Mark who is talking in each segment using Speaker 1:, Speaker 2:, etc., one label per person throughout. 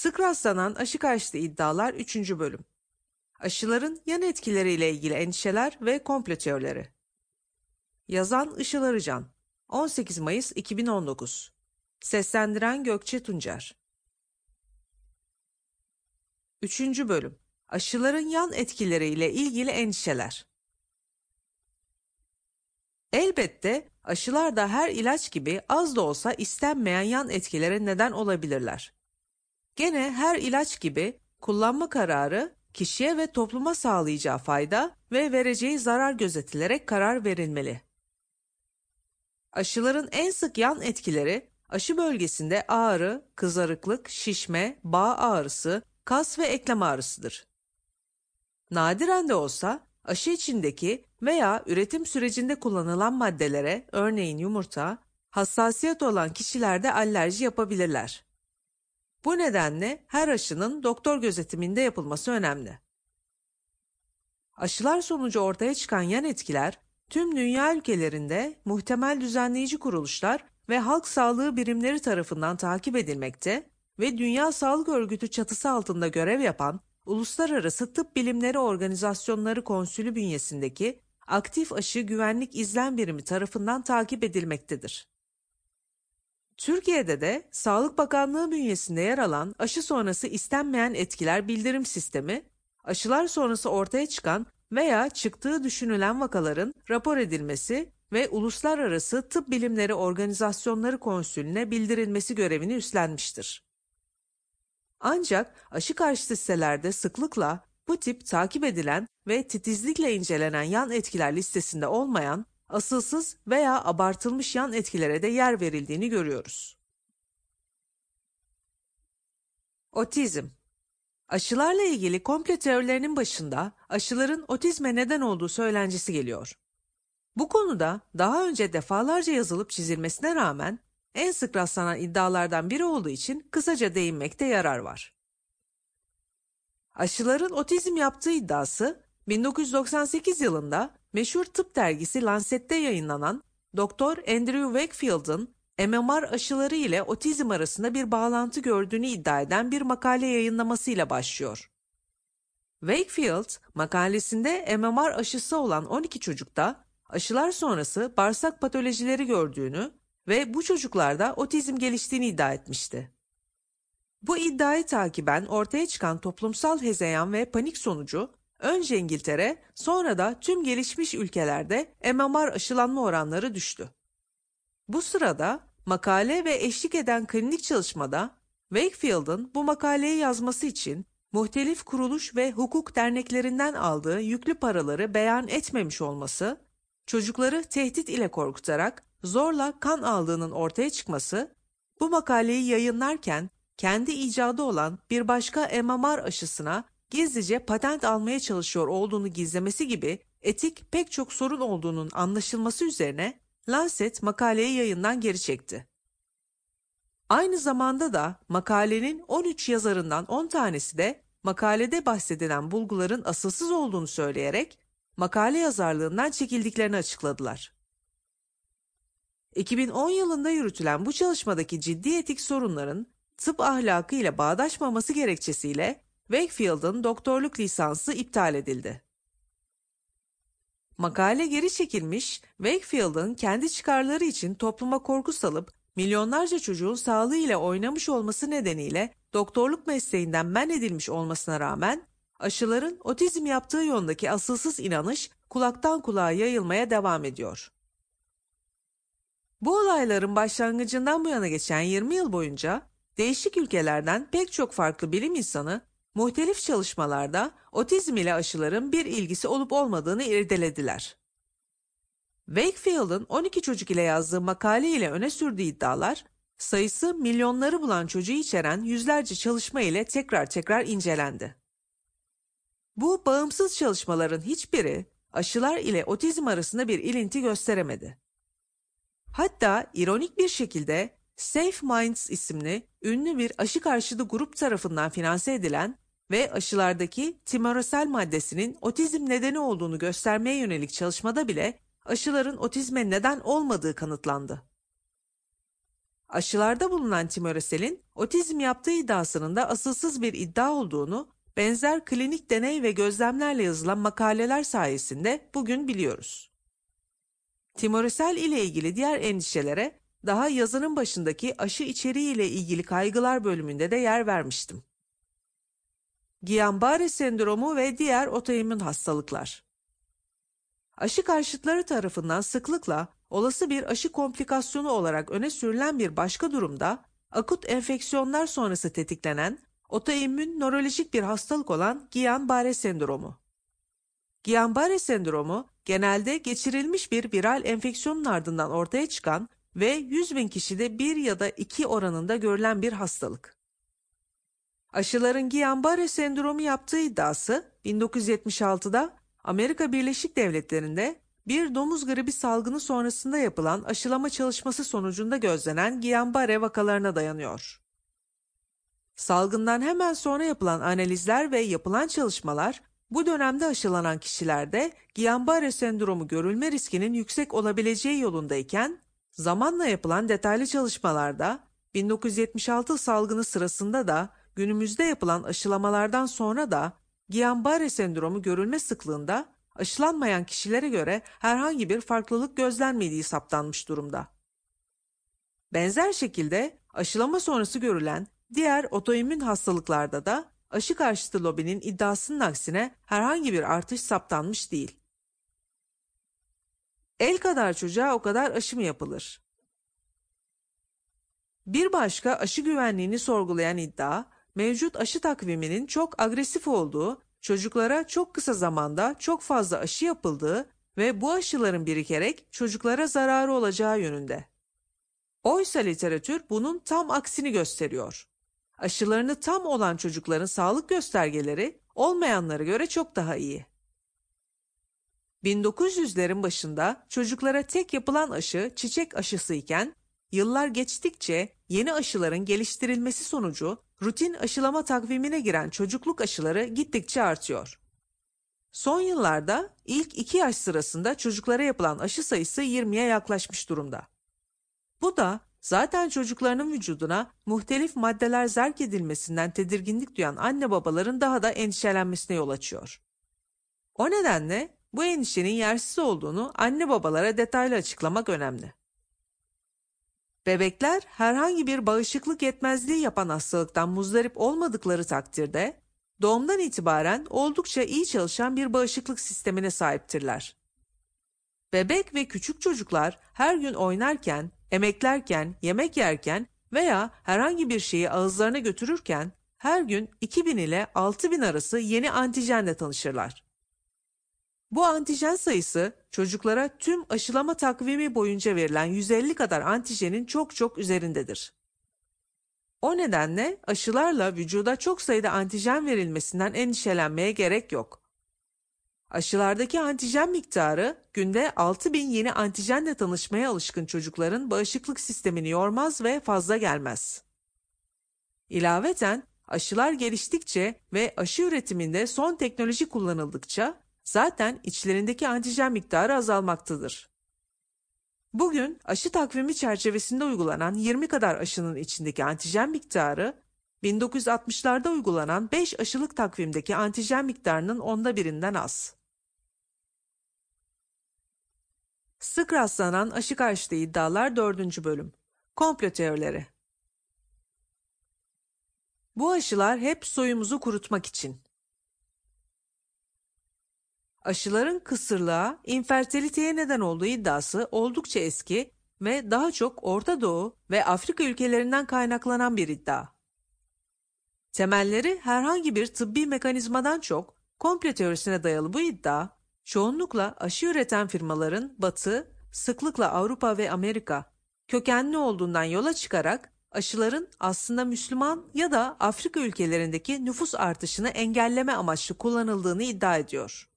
Speaker 1: Sık rastlanan aşı karşıtı iddialar 3. bölüm. Aşıların yan etkileriyle ilgili endişeler ve komplo teorileri. Yazan Işıl Arıcan 18 Mayıs 2019 Seslendiren Gökçe Tuncer 3. bölüm Aşıların yan etkileriyle ilgili endişeler. Elbette aşılar da her ilaç gibi az da olsa istenmeyen yan etkilere neden olabilirler. Gene her ilaç gibi kullanma kararı kişiye ve topluma sağlayacağı fayda ve vereceği zarar gözetilerek karar verilmeli. Aşıların en sık yan etkileri aşı bölgesinde ağrı, kızarıklık, şişme, bağ ağrısı, kas ve eklem ağrısıdır. Nadiren de olsa aşı içindeki veya üretim sürecinde kullanılan maddelere, örneğin yumurta, hassasiyet olan kişilerde alerji yapabilirler. Bu nedenle her aşının doktor gözetiminde yapılması önemli. Aşılar sonucu ortaya çıkan yan etkiler, tüm dünya ülkelerinde muhtemel düzenleyici kuruluşlar ve halk sağlığı birimleri tarafından takip edilmekte ve Dünya Sağlık Örgütü çatısı altında görev yapan Uluslararası Tıp Bilimleri Organizasyonları Konsülü bünyesindeki aktif aşı güvenlik izlem birimi tarafından takip edilmektedir. Türkiye'de de Sağlık Bakanlığı bünyesinde yer alan aşı sonrası istenmeyen etkiler bildirim sistemi, aşılar sonrası ortaya çıkan veya çıktığı düşünülen vakaların rapor edilmesi ve Uluslararası Tıp Bilimleri Organizasyonları Konsülüne bildirilmesi görevini üstlenmiştir. Ancak aşı karşıtı sitelerde sıklıkla bu tip takip edilen ve titizlikle incelenen yan etkiler listesinde olmayan asılsız veya abartılmış yan etkilere de yer verildiğini görüyoruz. Otizm Aşılarla ilgili komple teorilerinin başında aşıların otizme neden olduğu söylencesi geliyor. Bu konuda daha önce defalarca yazılıp çizilmesine rağmen en sık rastlanan iddialardan biri olduğu için kısaca değinmekte yarar var. Aşıların otizm yaptığı iddiası 1998 yılında meşhur tıp dergisi Lancet'te yayınlanan Doktor Andrew Wakefield'ın MMR aşıları ile otizm arasında bir bağlantı gördüğünü iddia eden bir makale yayınlamasıyla başlıyor. Wakefield, makalesinde MMR aşısı olan 12 çocukta aşılar sonrası bağırsak patolojileri gördüğünü ve bu çocuklarda otizm geliştiğini iddia etmişti. Bu iddiayı takiben ortaya çıkan toplumsal hezeyan ve panik sonucu önce İngiltere, sonra da tüm gelişmiş ülkelerde MMR aşılanma oranları düştü. Bu sırada makale ve eşlik eden klinik çalışmada Wakefield'ın bu makaleyi yazması için muhtelif kuruluş ve hukuk derneklerinden aldığı yüklü paraları beyan etmemiş olması, çocukları tehdit ile korkutarak zorla kan aldığının ortaya çıkması, bu makaleyi yayınlarken kendi icadı olan bir başka MMR aşısına gizlice patent almaya çalışıyor olduğunu gizlemesi gibi etik pek çok sorun olduğunun anlaşılması üzerine Lancet makaleyi yayından geri çekti. Aynı zamanda da makalenin 13 yazarından 10 tanesi de makalede bahsedilen bulguların asılsız olduğunu söyleyerek makale yazarlığından çekildiklerini açıkladılar. 2010 yılında yürütülen bu çalışmadaki ciddi etik sorunların tıp ahlakı ile bağdaşmaması gerekçesiyle Wakefield'ın doktorluk lisansı iptal edildi. Makale geri çekilmiş, Wakefield'ın kendi çıkarları için topluma korku salıp milyonlarca çocuğun sağlığı ile oynamış olması nedeniyle doktorluk mesleğinden men edilmiş olmasına rağmen aşıların otizm yaptığı yondaki asılsız inanış kulaktan kulağa yayılmaya devam ediyor. Bu olayların başlangıcından bu yana geçen 20 yıl boyunca değişik ülkelerden pek çok farklı bilim insanı muhtelif çalışmalarda otizm ile aşıların bir ilgisi olup olmadığını irdelediler. Wakefield'ın 12 çocuk ile yazdığı makale ile öne sürdüğü iddialar, sayısı milyonları bulan çocuğu içeren yüzlerce çalışma ile tekrar tekrar incelendi. Bu bağımsız çalışmaların hiçbiri aşılar ile otizm arasında bir ilinti gösteremedi. Hatta ironik bir şekilde Safe Minds isimli ünlü bir aşı karşıtı grup tarafından finanse edilen ve aşılardaki timorosel maddesinin otizm nedeni olduğunu göstermeye yönelik çalışmada bile aşıların otizme neden olmadığı kanıtlandı. Aşılarda bulunan timoreselin otizm yaptığı iddiasının da asılsız bir iddia olduğunu benzer klinik deney ve gözlemlerle yazılan makaleler sayesinde bugün biliyoruz. Timoresel ile ilgili diğer endişelere daha yazının başındaki aşı içeriği ile ilgili kaygılar bölümünde de yer vermiştim. Guillain-Barré sendromu ve diğer otoimmün hastalıklar. Aşı karşıtları tarafından sıklıkla olası bir aşı komplikasyonu olarak öne sürülen bir başka durumda akut enfeksiyonlar sonrası tetiklenen otoimmün nörolojik bir hastalık olan Guillain-Barré sendromu. Guillain-Barré sendromu genelde geçirilmiş bir viral enfeksiyonun ardından ortaya çıkan ve 100 bin kişide 1 ya da 2 oranında görülen bir hastalık. Aşıların Guillain-Barré sendromu yaptığı iddiası 1976'da Amerika Birleşik Devletleri'nde bir domuz gribi salgını sonrasında yapılan aşılama çalışması sonucunda gözlenen Guillain-Barré vakalarına dayanıyor. Salgından hemen sonra yapılan analizler ve yapılan çalışmalar bu dönemde aşılanan kişilerde Guillain-Barré sendromu görülme riskinin yüksek olabileceği yolundayken, zamanla yapılan detaylı çalışmalarda 1976 salgını sırasında da günümüzde yapılan aşılamalardan sonra da Guillain-Barré sendromu görülme sıklığında aşılanmayan kişilere göre herhangi bir farklılık gözlenmediği saptanmış durumda. Benzer şekilde aşılama sonrası görülen diğer otoimmün hastalıklarda da aşı karşıtı lobinin iddiasının aksine herhangi bir artış saptanmış değil. El kadar çocuğa o kadar aşı mı yapılır? Bir başka aşı güvenliğini sorgulayan iddia, mevcut aşı takviminin çok agresif olduğu, çocuklara çok kısa zamanda çok fazla aşı yapıldığı ve bu aşıların birikerek çocuklara zararı olacağı yönünde. Oysa literatür bunun tam aksini gösteriyor. Aşılarını tam olan çocukların sağlık göstergeleri olmayanlara göre çok daha iyi. 1900'lerin başında çocuklara tek yapılan aşı çiçek aşısı iken yıllar geçtikçe yeni aşıların geliştirilmesi sonucu rutin aşılama takvimine giren çocukluk aşıları gittikçe artıyor. Son yıllarda ilk iki yaş sırasında çocuklara yapılan aşı sayısı 20'ye yaklaşmış durumda. Bu da zaten çocuklarının vücuduna muhtelif maddeler zerk edilmesinden tedirginlik duyan anne babaların daha da endişelenmesine yol açıyor. O nedenle bu endişenin yersiz olduğunu anne babalara detaylı açıklamak önemli. Bebekler herhangi bir bağışıklık yetmezliği yapan hastalıktan muzdarip olmadıkları takdirde doğumdan itibaren oldukça iyi çalışan bir bağışıklık sistemine sahiptirler. Bebek ve küçük çocuklar her gün oynarken, emeklerken, yemek yerken veya herhangi bir şeyi ağızlarına götürürken her gün 2000 ile 6000 arası yeni antijenle tanışırlar. Bu antijen sayısı çocuklara tüm aşılama takvimi boyunca verilen 150 kadar antijenin çok çok üzerindedir. O nedenle aşılarla vücuda çok sayıda antijen verilmesinden endişelenmeye gerek yok. Aşılardaki antijen miktarı günde 6000 yeni antijenle tanışmaya alışkın çocukların bağışıklık sistemini yormaz ve fazla gelmez. İlaveten aşılar geliştikçe ve aşı üretiminde son teknoloji kullanıldıkça zaten içlerindeki antijen miktarı azalmaktadır. Bugün aşı takvimi çerçevesinde uygulanan 20 kadar aşının içindeki antijen miktarı 1960'larda uygulanan 5 aşılık takvimdeki antijen miktarının onda birinden az. Sık rastlanan aşı karşıtı iddialar 4. bölüm. Komplo teorileri. Bu aşılar hep soyumuzu kurutmak için. Aşıların kısırlığa, infertiliteye neden olduğu iddiası oldukça eski ve daha çok Orta Doğu ve Afrika ülkelerinden kaynaklanan bir iddia. Temelleri herhangi bir tıbbi mekanizmadan çok komple teorisine dayalı bu iddia, çoğunlukla aşı üreten firmaların Batı, sıklıkla Avrupa ve Amerika kökenli olduğundan yola çıkarak aşıların aslında Müslüman ya da Afrika ülkelerindeki nüfus artışını engelleme amaçlı kullanıldığını iddia ediyor.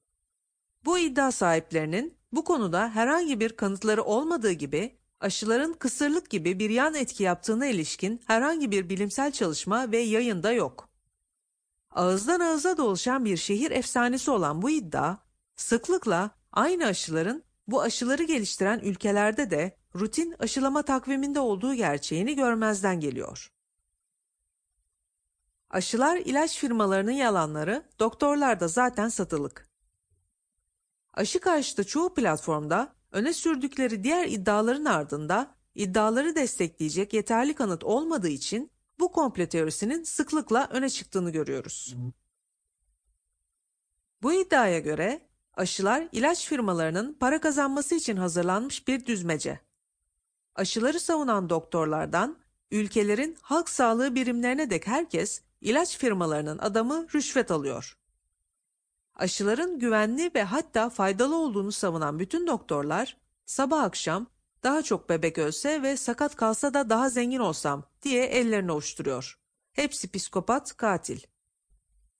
Speaker 1: Bu iddia sahiplerinin bu konuda herhangi bir kanıtları olmadığı gibi aşıların kısırlık gibi bir yan etki yaptığına ilişkin herhangi bir bilimsel çalışma ve yayında yok. Ağızdan ağıza dolaşan bir şehir efsanesi olan bu iddia, sıklıkla aynı aşıların bu aşıları geliştiren ülkelerde de rutin aşılama takviminde olduğu gerçeğini görmezden geliyor. Aşılar ilaç firmalarının yalanları, doktorlar da zaten satılık. Aşı karşıtı çoğu platformda öne sürdükleri diğer iddiaların ardında iddiaları destekleyecek yeterli kanıt olmadığı için bu komple teorisinin sıklıkla öne çıktığını görüyoruz. Bu iddiaya göre aşılar ilaç firmalarının para kazanması için hazırlanmış bir düzmece. Aşıları savunan doktorlardan ülkelerin halk sağlığı birimlerine dek herkes ilaç firmalarının adamı rüşvet alıyor. Aşıların güvenli ve hatta faydalı olduğunu savunan bütün doktorlar sabah akşam daha çok bebek ölse ve sakat kalsa da daha zengin olsam diye ellerini ovuşturuyor. Hepsi psikopat, katil.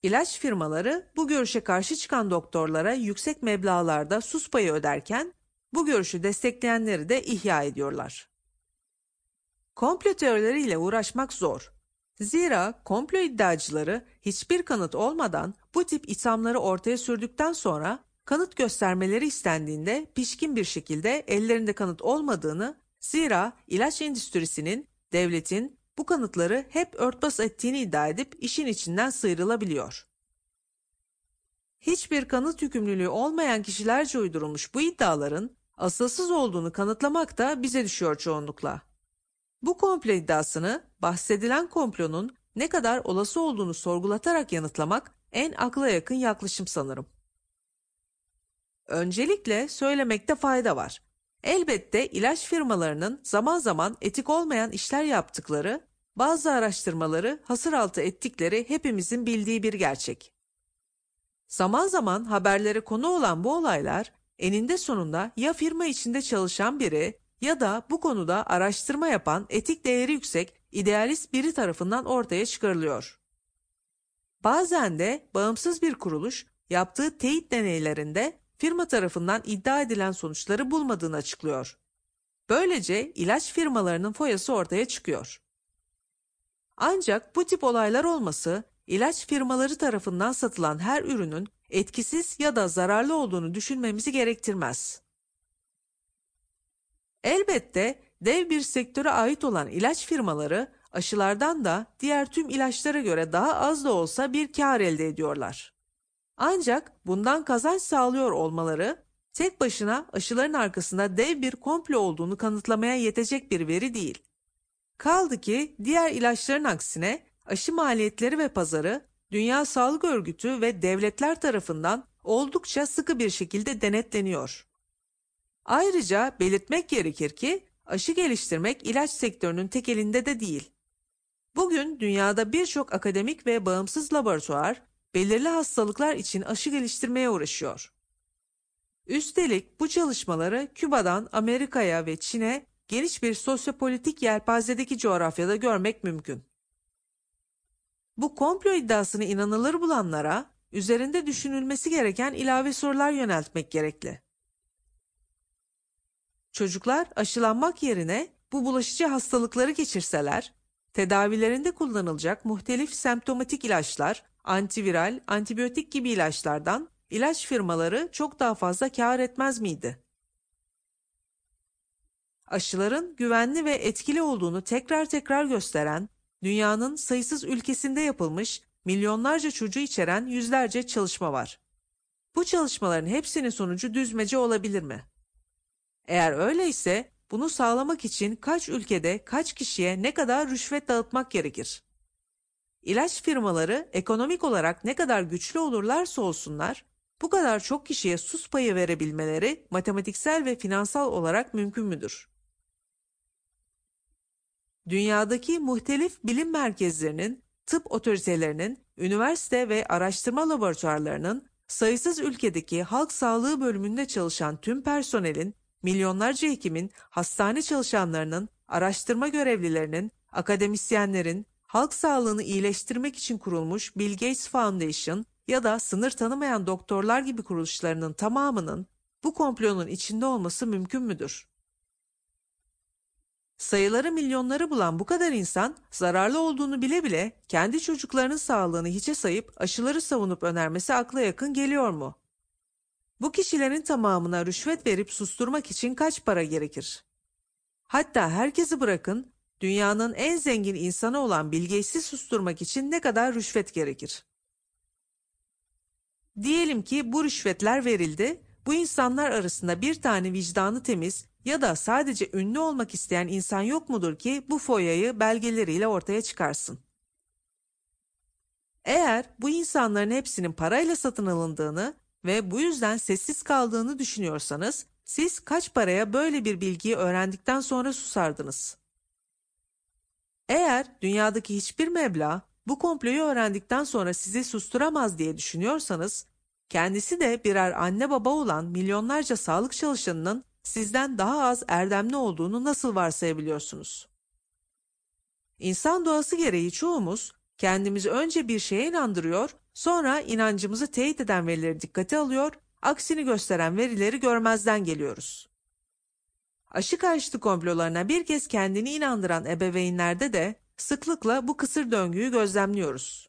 Speaker 1: İlaç firmaları bu görüşe karşı çıkan doktorlara yüksek meblağlarda sus payı öderken bu görüşü destekleyenleri de ihya ediyorlar. Komplo teorileriyle uğraşmak zor. Zira komplo iddiacıları hiçbir kanıt olmadan bu tip ithamları ortaya sürdükten sonra kanıt göstermeleri istendiğinde pişkin bir şekilde ellerinde kanıt olmadığını, zira ilaç endüstrisinin, devletin bu kanıtları hep örtbas ettiğini iddia edip işin içinden sıyrılabiliyor. Hiçbir kanıt yükümlülüğü olmayan kişilerce uydurulmuş bu iddiaların asılsız olduğunu kanıtlamak da bize düşüyor çoğunlukla. Bu komplo iddiasını bahsedilen komplonun ne kadar olası olduğunu sorgulatarak yanıtlamak en akla yakın yaklaşım sanırım. Öncelikle söylemekte fayda var. Elbette ilaç firmalarının zaman zaman etik olmayan işler yaptıkları, bazı araştırmaları hasır altı ettikleri hepimizin bildiği bir gerçek. Zaman zaman haberlere konu olan bu olaylar eninde sonunda ya firma içinde çalışan biri ya da bu konuda araştırma yapan etik değeri yüksek idealist biri tarafından ortaya çıkarılıyor. Bazen de bağımsız bir kuruluş yaptığı teyit deneylerinde firma tarafından iddia edilen sonuçları bulmadığını açıklıyor. Böylece ilaç firmalarının foyası ortaya çıkıyor. Ancak bu tip olaylar olması ilaç firmaları tarafından satılan her ürünün etkisiz ya da zararlı olduğunu düşünmemizi gerektirmez. Elbette dev bir sektöre ait olan ilaç firmaları aşılardan da diğer tüm ilaçlara göre daha az da olsa bir kar elde ediyorlar. Ancak bundan kazanç sağlıyor olmaları tek başına aşıların arkasında dev bir komplo olduğunu kanıtlamaya yetecek bir veri değil. Kaldı ki diğer ilaçların aksine aşı maliyetleri ve pazarı Dünya Sağlık Örgütü ve devletler tarafından oldukça sıkı bir şekilde denetleniyor. Ayrıca belirtmek gerekir ki aşı geliştirmek ilaç sektörünün tek elinde de değil. Bugün dünyada birçok akademik ve bağımsız laboratuvar belirli hastalıklar için aşı geliştirmeye uğraşıyor. Üstelik bu çalışmaları Küba'dan Amerika'ya ve Çin'e geniş bir sosyopolitik yelpazedeki coğrafyada görmek mümkün. Bu komplo iddiasını inanılır bulanlara üzerinde düşünülmesi gereken ilave sorular yöneltmek gerekli. Çocuklar aşılanmak yerine bu bulaşıcı hastalıkları geçirseler, tedavilerinde kullanılacak muhtelif semptomatik ilaçlar, antiviral, antibiyotik gibi ilaçlardan ilaç firmaları çok daha fazla kar etmez miydi? Aşıların güvenli ve etkili olduğunu tekrar tekrar gösteren, dünyanın sayısız ülkesinde yapılmış milyonlarca çocuğu içeren yüzlerce çalışma var. Bu çalışmaların hepsinin sonucu düzmece olabilir mi? Eğer öyleyse bunu sağlamak için kaç ülkede kaç kişiye ne kadar rüşvet dağıtmak gerekir? İlaç firmaları ekonomik olarak ne kadar güçlü olurlarsa olsunlar, bu kadar çok kişiye sus payı verebilmeleri matematiksel ve finansal olarak mümkün müdür? Dünyadaki muhtelif bilim merkezlerinin, tıp otoritelerinin, üniversite ve araştırma laboratuvarlarının, sayısız ülkedeki halk sağlığı bölümünde çalışan tüm personelin, milyonlarca hekimin, hastane çalışanlarının, araştırma görevlilerinin, akademisyenlerin, halk sağlığını iyileştirmek için kurulmuş Bill Gates Foundation ya da sınır tanımayan doktorlar gibi kuruluşlarının tamamının bu komplonun içinde olması mümkün müdür? Sayıları milyonları bulan bu kadar insan zararlı olduğunu bile bile kendi çocuklarının sağlığını hiçe sayıp aşıları savunup önermesi akla yakın geliyor mu? Bu kişilerin tamamına rüşvet verip susturmak için kaç para gerekir? Hatta herkesi bırakın, dünyanın en zengin insanı olan Bill Gates'i susturmak için ne kadar rüşvet gerekir? Diyelim ki bu rüşvetler verildi, bu insanlar arasında bir tane vicdanı temiz ya da sadece ünlü olmak isteyen insan yok mudur ki bu foyayı belgeleriyle ortaya çıkarsın? Eğer bu insanların hepsinin parayla satın alındığını ve bu yüzden sessiz kaldığını düşünüyorsanız, siz kaç paraya böyle bir bilgiyi öğrendikten sonra susardınız? Eğer dünyadaki hiçbir meblağ bu komployu öğrendikten sonra sizi susturamaz diye düşünüyorsanız, kendisi de birer anne baba olan milyonlarca sağlık çalışanının sizden daha az erdemli olduğunu nasıl varsayabiliyorsunuz? İnsan doğası gereği çoğumuz kendimizi önce bir şeye inandırıyor, sonra inancımızı teyit eden verileri dikkate alıyor, aksini gösteren verileri görmezden geliyoruz. Aşı karşıtı komplolarına bir kez kendini inandıran ebeveynlerde de sıklıkla bu kısır döngüyü gözlemliyoruz.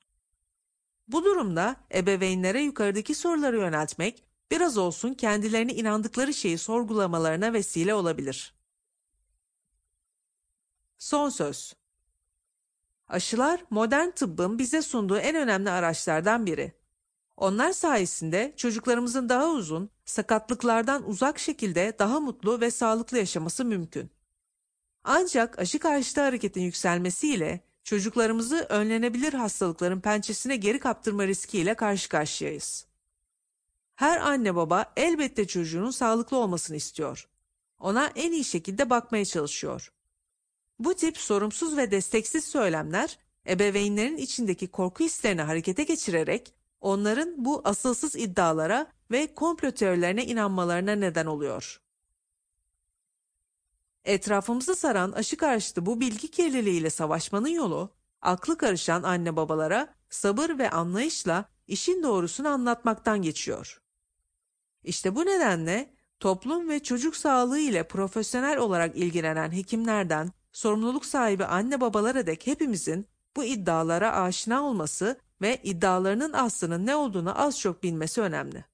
Speaker 1: Bu durumda ebeveynlere yukarıdaki soruları yöneltmek biraz olsun kendilerini inandıkları şeyi sorgulamalarına vesile olabilir. Son söz. Aşılar modern tıbbın bize sunduğu en önemli araçlardan biri. Onlar sayesinde çocuklarımızın daha uzun, sakatlıklardan uzak şekilde daha mutlu ve sağlıklı yaşaması mümkün. Ancak aşı karşıtı hareketin yükselmesiyle çocuklarımızı önlenebilir hastalıkların pençesine geri kaptırma riskiyle karşı karşıyayız. Her anne baba elbette çocuğunun sağlıklı olmasını istiyor. Ona en iyi şekilde bakmaya çalışıyor. Bu tip sorumsuz ve desteksiz söylemler ebeveynlerin içindeki korku hislerini harekete geçirerek onların bu asılsız iddialara ve komplo teorilerine inanmalarına neden oluyor. Etrafımızı saran aşı karşıtı bu bilgi kirliliğiyle savaşmanın yolu, aklı karışan anne babalara sabır ve anlayışla işin doğrusunu anlatmaktan geçiyor. İşte bu nedenle toplum ve çocuk sağlığı ile profesyonel olarak ilgilenen hekimlerden sorumluluk sahibi anne babalara dek hepimizin bu iddialara aşina olması ve iddialarının aslının ne olduğunu az çok bilmesi önemli.